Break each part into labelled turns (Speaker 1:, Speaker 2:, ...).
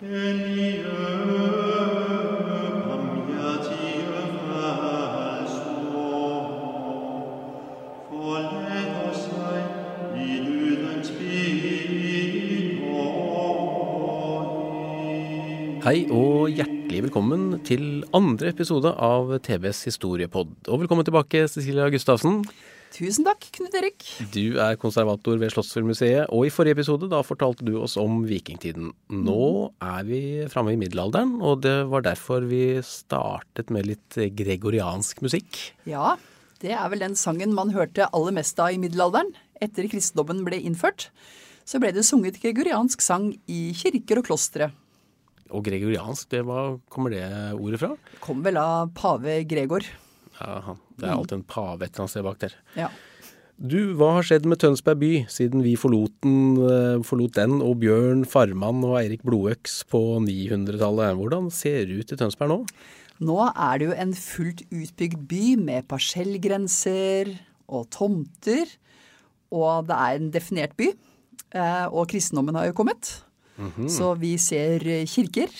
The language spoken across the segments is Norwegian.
Speaker 1: Hei og hjertelig velkommen til andre episode av TVs historiepod. Og velkommen tilbake, Cecilia Gustavsen.
Speaker 2: Tusen takk, Knut Erik.
Speaker 1: Du er konservator ved Slottsfjellmuseet, og i forrige episode da fortalte du oss om vikingtiden. Nå er vi framme i middelalderen, og det var derfor vi startet med litt gregoriansk musikk.
Speaker 2: Ja, det er vel den sangen man hørte aller mest av i middelalderen. Etter kristendommen ble innført, så ble det sunget gregoriansk sang i kirker og klostre.
Speaker 1: Og gregoriansk, det, hva kommer det ordet fra?
Speaker 2: Det Kom vel av pave Gregor.
Speaker 1: Ja, det er alltid en pave et eller annet sted bak der.
Speaker 2: Ja.
Speaker 1: Du, hva har skjedd med Tønsberg by siden vi forlot den, eh, forlot den og Bjørn Farmann og Eirik Blodøks på 900-tallet? Hvordan ser det ut i Tønsberg nå?
Speaker 2: Nå er det jo en fullt utbygd by med parsellgrenser og tomter. Og det er en definert by. Eh, Og kristendommen har jo kommet. Så vi ser kirker.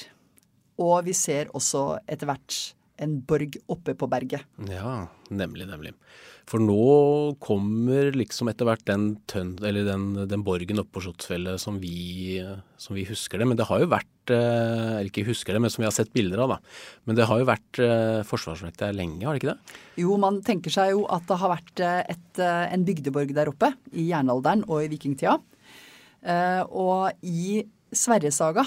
Speaker 2: Og vi ser også etter hvert en borg oppe på berget.
Speaker 1: Ja, nemlig, nemlig. For nå kommer liksom etter hvert den, tønd, eller den, den borgen oppe på Slottsfjellet som vi, som vi husker det. Men det har jo vært eh, Eller ikke husker det, men som vi har sett bilder av, da. Men det har jo vært eh, forsvarsvekt der lenge, har det ikke det?
Speaker 2: Jo, man tenker seg jo at det har vært eh, et, en bygdeborg der oppe i jernalderen og i vikingtida. Og i Sverresaga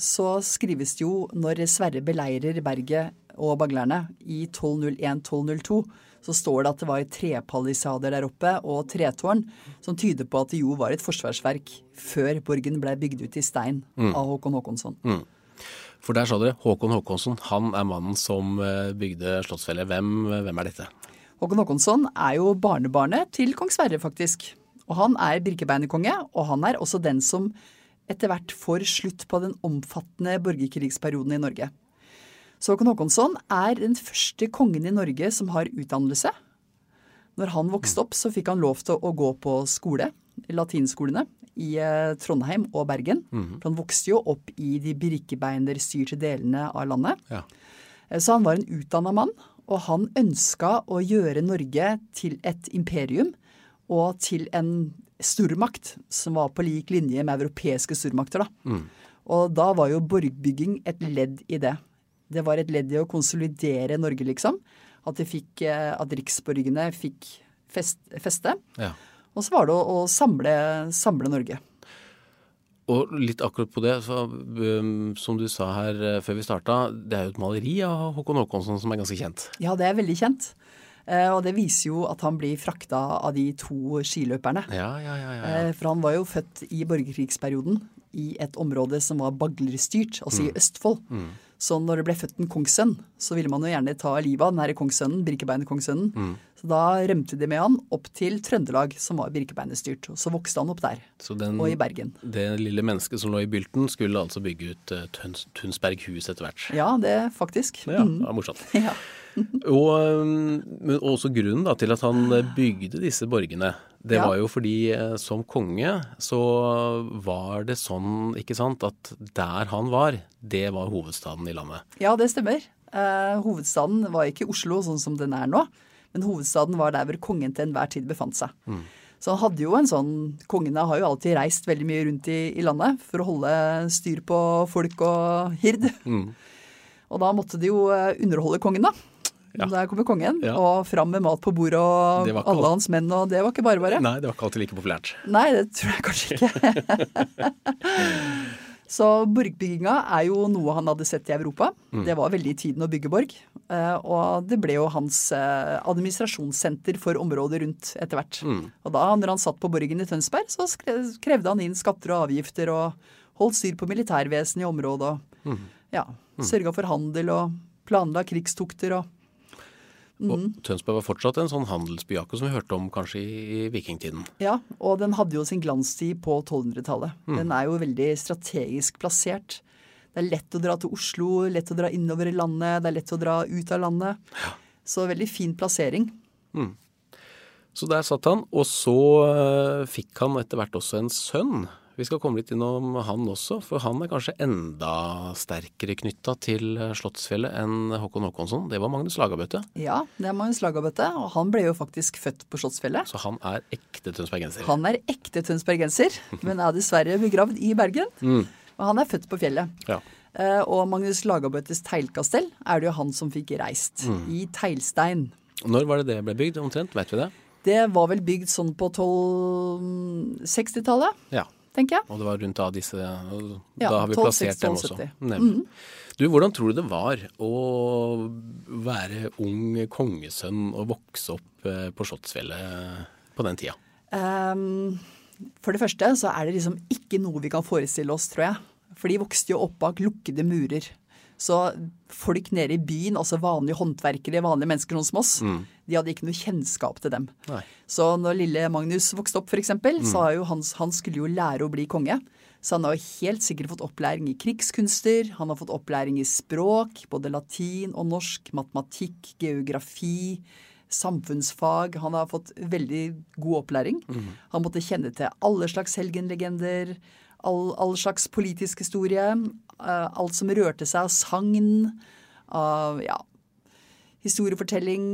Speaker 2: så skrives det jo når Sverre beleirer berget og baglerne i 1201-1202, så står det at det var trepalisader der oppe og tretårn, som tyder på at det jo var et forsvarsverk før borgen ble bygd ut i stein av Håkon Håkonsson.
Speaker 1: For der sa dere Håkon Håkonsson, han er mannen som eh, bygde Slottsfjellet. Hvem, hvem er dette?
Speaker 2: Håkon Håkonsson er jo barnebarnet til kong Sverre, faktisk. Og han er birkebeinerkonge, og han er også den som etter hvert får slutt på den omfattende borgerkrigsperioden i Norge. Så Håkon Håkonsson er den første kongen i Norge som har utdannelse. Når han vokste opp, så fikk han lov til å gå på skole, latinskolene, i eh, Trondheim og Bergen. For han vokste jo opp i de birkebeinerstyrte delene av landet.
Speaker 1: Ja.
Speaker 2: Eh, Så han var en utdanna mann, og han ønska å gjøre Norge til et imperium og til en stormakt som var på lik linje med europeiske stormakter. Da. Og da var jo borgbygging et ledd i det. Det var et ledd i å konsolidere Norge, liksom. At, de fikk, eh, at riksborgene fikk fest, feste.
Speaker 1: Ja.
Speaker 2: Og så var det å, å samle, samle Norge.
Speaker 1: Og litt akkurat på det, så, um, som du sa her eh, før vi starta, det er jo et maleri av Håkon Håkonsson som er ganske kjent.
Speaker 2: Ja, det er veldig kjent. Eh, og det viser jo at han blir frakta av de to skiløperne.
Speaker 1: Ja, ja, ja.
Speaker 2: For han var jo født i borgerkrigsperioden i et område som var baglerstyrt, altså i Østfold. Så når det ble født en kongssønn, så ville man jo gjerne ta livet av den her kongssønnen, Birkebeinerkongssønnen. Så da rømte de med han opp til Trøndelag, som var Birkebeinerstyrt. Og så vokste han opp der,
Speaker 1: Så den,
Speaker 2: og i Bergen.
Speaker 1: det lille mennesket som lå i bylten, skulle altså bygge ut uh, Tøns, Tunsberg hus etter hvert.
Speaker 2: Ja, det faktisk.
Speaker 1: Ja,
Speaker 2: Mm.
Speaker 1: det var morsomt.
Speaker 2: Ja.
Speaker 1: Og, men også grunnen da, til at han eh, bygde disse borgene, det
Speaker 2: Ja.
Speaker 1: var jo fordi eh, som konge så var det sånn, ikke sant, at der han var, det var hovedstaden i landet.
Speaker 2: Ja, det stemmer. Eh, hovedstaden var ikke Oslo sånn som den er nå, men hovedstaden var der hvor kongen til enhver tid befant seg. Så han hadde jo en sånn Kongene har jo alltid reist veldig mye rundt i, i landet for å holde styr på folk og hird. Og da måtte de jo eh, underholde kongen, da.
Speaker 1: Ja.
Speaker 2: Der kommer kongen,
Speaker 1: Ja.
Speaker 2: og fram med mat på bordet og alle
Speaker 1: alt.
Speaker 2: hans menn, og det var ikke bare bare.
Speaker 1: Nei, det var ikke alltid like populært.
Speaker 2: Nei, det tror jeg kanskje ikke. Så borgbygginga er jo noe han hadde sett i Europa.
Speaker 1: Mm.
Speaker 2: Det var veldig i tiden å bygge borg. Eh, Og det ble jo hans eh, administrasjonssenter for området rundt etter hvert.
Speaker 1: Mm.
Speaker 2: Og da, når han satt på borgen i Tønsberg, så krevde han inn skatter og avgifter og holdt styr på militærvesenet i området. Og
Speaker 1: Mm.
Speaker 2: ja, sørga for handel og planla krigstokter og
Speaker 1: Og
Speaker 2: Mm.
Speaker 1: Tønsberg var fortsatt en sånn handelsby, akkurat som vi hørte om kanskje i, vikingtiden.
Speaker 2: Ja, og den hadde jo sin glanstid på 1200-tallet.
Speaker 1: Mm.
Speaker 2: Den er jo veldig strategisk plassert. Det er lett å dra til Oslo, lett å dra innover i landet, det er lett å dra ut av landet. Så veldig fin plassering.
Speaker 1: Så der satt han, og så eh, fikk han etter hvert også en sønn. Vi skal komme litt innom han også, for han er kanskje enda sterkere knytta til eh, Slottsfjellet enn Håkon Håkonsson. Det var Magnus Lagabøte,
Speaker 2: Ja, det er Magnus Lagabøte, og han ble jo faktisk født på Slottsfjellet.
Speaker 1: så han er ekte tønsbergenser.
Speaker 2: Han er ekte tønsbergenser, men er dessverre begravd i Bergen. Og han er født på fjellet.
Speaker 1: Ja.
Speaker 2: Eh, Og Magnus Lagabøtes teglkastell er det jo han som fikk reist, i teglstein.
Speaker 1: Når var det det ble bygd omtrent, vet vi det?
Speaker 2: Det var vel bygd sånn på 1260-tallet,
Speaker 1: Ja.
Speaker 2: Tenker jeg.
Speaker 1: Og det var rundt da disse Da har vi
Speaker 2: 12,
Speaker 1: plassert dem
Speaker 2: 12,
Speaker 1: også.
Speaker 2: 70.
Speaker 1: Mm. Du, hvordan tror du det var å være ung kongesønn og vokse opp eh, på Slottsfjellet på den tida?
Speaker 2: Um, for det første så er det liksom ikke noe vi kan forestille oss, tror jeg. For de vokste jo opp bak lukkede murer. Så folk nede i byen, altså vanlige håndverkere, vanlige mennesker sånn som oss, de hadde ikke noe kjennskap til dem.
Speaker 1: Nei.
Speaker 2: Så når lille Magnus vokste opp, f.eks., så har jo han, han skulle jo lære å bli konge. Så han har jo helt sikkert fått opplæring i krigskunster, han har fått opplæring i språk, både latin og norsk, matematikk, geografi, samfunnsfag. Han har fått veldig god opplæring. Han måtte kjenne til alle slags helgenlegender, all, all slags politisk historie, eh, alt som rørte seg av sagn, av ja, historiefortelling,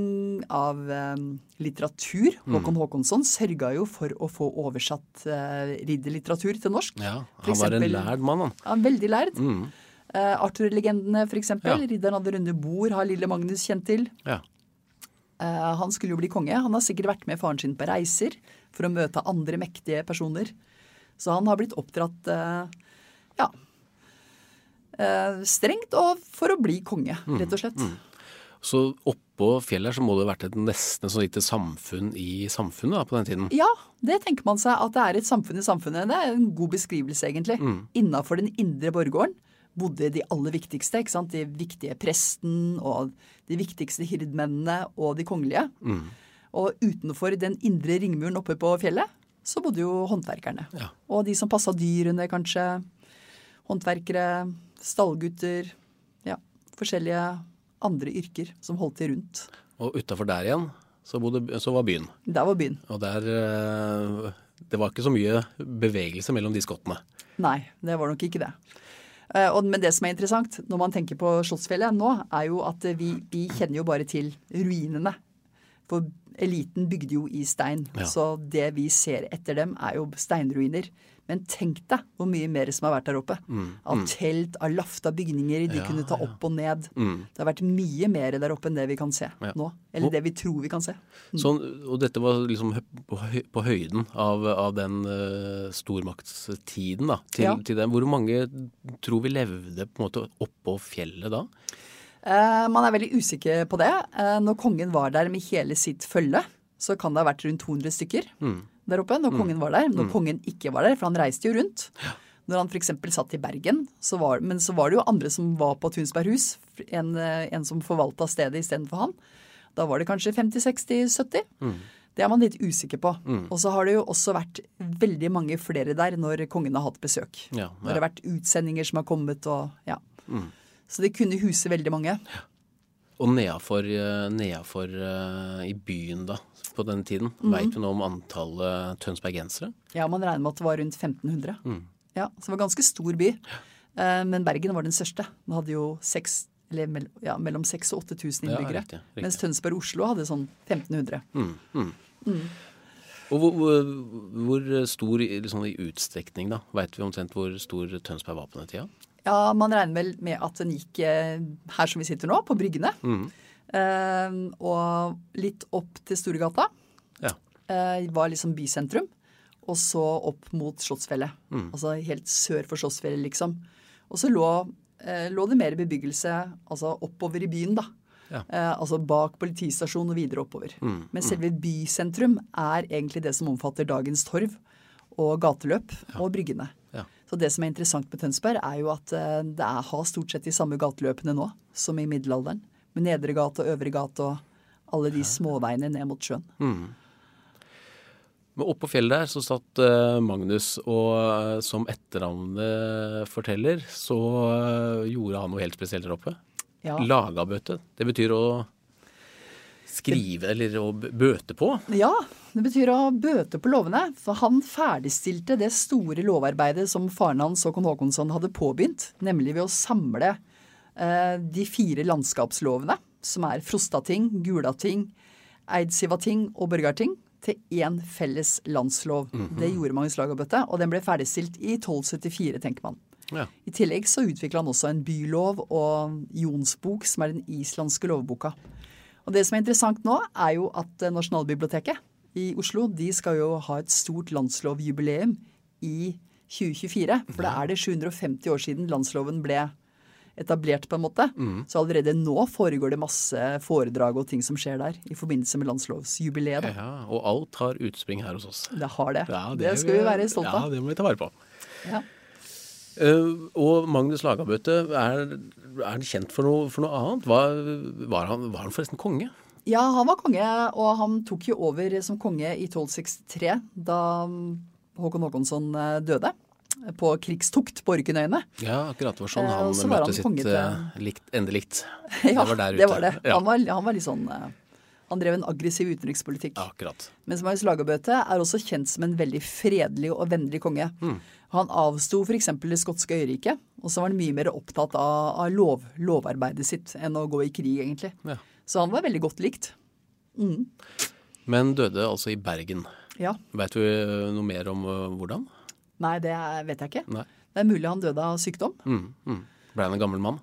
Speaker 2: av eh, litteratur. Håkon Håkonsson sørga jo for å få oversatt eh, ridderlitteratur til norsk.
Speaker 1: Ja,
Speaker 2: Han
Speaker 1: han var en lærd mann, han.
Speaker 2: Ja, veldig lærd. Eh, Arthur-legendene, for eksempel.
Speaker 1: Ja.
Speaker 2: Ridderen av det runde bord har lille Magnus kjent til.
Speaker 1: Ja.
Speaker 2: Eh, han skulle jo bli konge. Han har sikkert vært med faren sin på reiser for å møte andre mektige personer. Så han har blitt oppdratt eh, ja, eh, strengt og for å bli konge, rett og slett.
Speaker 1: Så oppå fjellet her så må det ha vært et nesten sånn lite samfunn i samfunnet da, på den tiden.
Speaker 2: Ja, det tenker man seg at det er et samfunn i samfunnet. Det er en god beskrivelse, egentlig. Innafor den indre borggården bodde de aller viktigste. ikke sant? De viktige presten og de viktigste hirdmennene og de kongelige. Og utenfor den indre ringmuren oppe på fjellet, så bodde jo håndverkerne.
Speaker 1: Ja.
Speaker 2: Og de som passa dyrene, kanskje. Håndverkere, stallgutter. Ja, forskjellige andre yrker som holdt til rundt.
Speaker 1: Og utafor der igjen så, bodde, så var byen.
Speaker 2: Der var byen.
Speaker 1: Og der eh, Det var ikke så mye bevegelse mellom de skottene.
Speaker 2: Nei, det var nok ikke det. Eh, men det som er interessant når man tenker på Slottsfjellet nå, er jo at vi, vi kjenner jo bare til ruinene. For eliten bygde jo i stein.
Speaker 1: Ja.
Speaker 2: Så det vi ser etter dem, er jo steinruiner. Men tenk deg hvor mye mer som har vært der oppe. Av telt, av lafta bygninger de
Speaker 1: Mm, Ja,
Speaker 2: kunne ta
Speaker 1: ja.
Speaker 2: opp og ned.
Speaker 1: Mm.
Speaker 2: Det har vært mye mer der oppe enn det vi kan se
Speaker 1: Ja.
Speaker 2: nå. Eller det vi tror vi kan se.
Speaker 1: Sånn, og dette var liksom på, på høyden av, av den uh, stormaktstiden da, til,
Speaker 2: Ja.
Speaker 1: til den. Hvor mange tror vi levde på en måte oppå fjellet da?
Speaker 2: Eh, man er veldig usikker på det. Eh, når kongen var der med hele sitt følge, så kan det ha vært rundt 200 stykker der oppe når kongen var der. Når kongen ikke var der, for han reiste jo rundt. Når han f.eks. satt i Bergen, så var, men så var det jo andre som var på Tunsberghus. En, eh, en som forvalta stedet istedenfor han. Da var det kanskje 50-60-70. Det er man litt usikker på. Og så har det jo også vært veldig mange flere der når kongen har hatt besøk.
Speaker 1: Ja,
Speaker 2: Når det har vært utsendinger som har kommet og ja. Så det kunne huse veldig mange.
Speaker 1: Og nedafor, eh, nedafor eh, i byen da, på den tiden,
Speaker 2: Mhm.
Speaker 1: vet du noe om antallet tønsbergensere?
Speaker 2: Ja, man regner med at det var rundt 1500. Ja, Så det var en ganske stor by. Eh, Men Bergen var den største. Den hadde jo seks, eller ja, mellom 6000 og 8000
Speaker 1: Ja,
Speaker 2: innbyggere.
Speaker 1: riktig, riktig.
Speaker 2: Mens Tønsberg og Oslo hadde sånn 1500.
Speaker 1: Og hvor, hvor, hvor stor liksom, i utstrekning da, vet vi omtrent hvor stor Tønsberg var på den tida?
Speaker 2: Ja, man regner vel med at den gikk eh, her som vi sitter nå, på Bryggene. Eh, og litt opp til Storgata.
Speaker 1: Ja.
Speaker 2: eh, var liksom bysentrum. Og så opp mot Slottsfjellet. Altså helt sør for Slottsfjellet, liksom. Og så lå, eh, lå det mer bebyggelse altså oppover i byen, da.
Speaker 1: Ja.
Speaker 2: Eh, altså bak politistasjonen og videre oppover. Men selve bysentrum er egentlig det som omfatter dagens torv og gateløp og bryggene.
Speaker 1: Ja.
Speaker 2: Så det som er interessant med Tønsberg, er jo at eh, det er, har stort sett de samme gateløpene nå som i middelalderen. Med Nedre gate og Øvre gate og alle de småveiene ned mot sjøen.
Speaker 1: Men oppå fjellet der så satt eh, Magnus, og eh, som etternavnet forteller, så gjorde han noe helt spesielt der oppe.
Speaker 2: Ja.
Speaker 1: Lagabøte. Det betyr å skrive eller å bøte på.
Speaker 2: Ja, det betyr å bøte på lovene. For han ferdigstilte det store lovarbeidet som faren hans Håkon Håkonsson hadde påbegynt, nemlig ved å samle eh, de fire landskapslovene, som er Frostating, Gulating, Eidsivating og Børgarting, til én felles landslov. Det gjorde Magnus Lagabøte, og den ble ferdigstilt i 1274, tenker man.
Speaker 1: Ja.
Speaker 2: I tillegg så utvikla han også en bylov og Jonsbok, som er den islandske lovboka. Og det som er interessant nå, er jo at eh, Nasjonalbiblioteket i Oslo de skal jo ha et stort landslovjubileum i 2024. For da er det 750 år siden landsloven ble etablert, på en måte. Så allerede nå foregår det masse foredrag og ting som skjer der i forbindelse med landslovsjubileet.
Speaker 1: Ja, og alt har utspring her hos oss.
Speaker 2: Det har det.
Speaker 1: Ja,
Speaker 2: det, skal vi være
Speaker 1: stolte
Speaker 2: av.
Speaker 1: Ja, det må vi ta vare på.
Speaker 2: Ja.
Speaker 1: Eh, og Magnus Lagabøte, er, er han kjent for noe, for noe annet? Var, var, han, var han forresten konge?
Speaker 2: Ja, han var konge, og han tok jo over som konge i 1263, da Håkon Håkonsson eh, døde. På krigstukt på Orkenøyene.
Speaker 1: Ja, akkurat. Det var sånn
Speaker 2: Eh,
Speaker 1: han
Speaker 2: så var
Speaker 1: møtte
Speaker 2: han
Speaker 1: sitt likt, endelikt.
Speaker 2: Ja,
Speaker 1: det var der ute.
Speaker 2: det var det.
Speaker 1: Ja.
Speaker 2: Han, var, han var litt sånn Han drev en aggressiv utenrikspolitikk.
Speaker 1: Akkurat.
Speaker 2: Mens Marius Lagerbøte er også kjent som en veldig fredelig og vennlig konge.
Speaker 1: Mm.
Speaker 2: Han avsto f.eks. det skotske øyriket, og så var han mye mer opptatt av, av lov, lovarbeidet sitt enn å gå i krig, egentlig.
Speaker 1: Ja.
Speaker 2: Så han var veldig godt likt.
Speaker 1: Men døde altså i Bergen.
Speaker 2: Ja.
Speaker 1: Veit du noe mer om eh, hvordan?
Speaker 2: Nei, det vet jeg ikke.
Speaker 1: Nei.
Speaker 2: Det er mulig han døde av sykdom.
Speaker 1: Mm, mm. Ble han en gammel mann?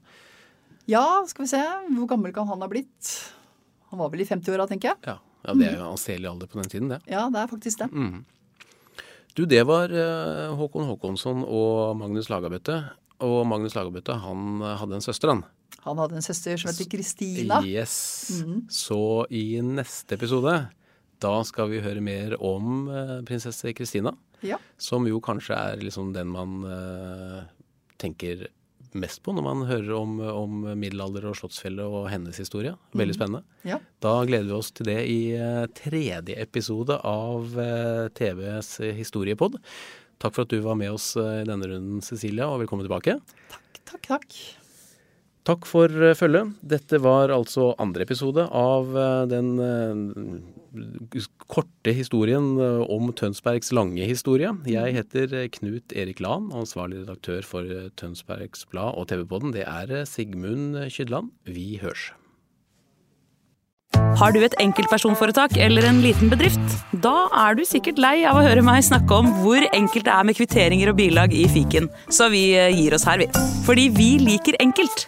Speaker 2: Ja, skal vi se. Hvor gammel kan han ha blitt? Han var vel i 50-åra, tenker jeg.
Speaker 1: Ja. ja det er jo anselig alder på den tiden, det.
Speaker 2: Ja, det er faktisk det.
Speaker 1: Mm. Du, det var eh, Håkon Håkonsson og Magnus Lagabøtte. Og Magnus Lagabøtte, han eh, hadde en søster, han.
Speaker 2: Han hadde en søster som heter Kristina.
Speaker 1: Yes. Så i neste episode, da skal vi høre mer om eh, prinsesse Kristina.
Speaker 2: Ja.
Speaker 1: Som jo kanskje er liksom den man tenker mest på når man hører om, om middelalder og Slottsfjellet og hennes historie. Veldig spennende.
Speaker 2: ja.
Speaker 1: Da gleder vi oss til det i eh, tredje episode av eh, TVs historiepod. Takk for at du var med oss eh, i denne runden, Cecilia, og velkommen tilbake.
Speaker 2: Takk, takk.
Speaker 1: Takk for eh, følget. Dette var altså andre episode av eh, den eh, korte historien om Tønsbergs lange historie. Jeg heter Knut Erik Lahn, ansvarlig redaktør for Tønsbergs Blad og TV-podden. Det er Sigmund Kydland. Vi hørs.
Speaker 3: Har du et enkeltpersonforetak eller en liten bedrift? Da er du sikkert lei av å høre meg snakke om hvor enkelt det er med kvitteringer og bilag i fiken, så vi gir oss her, vi. Fordi vi liker enkelt.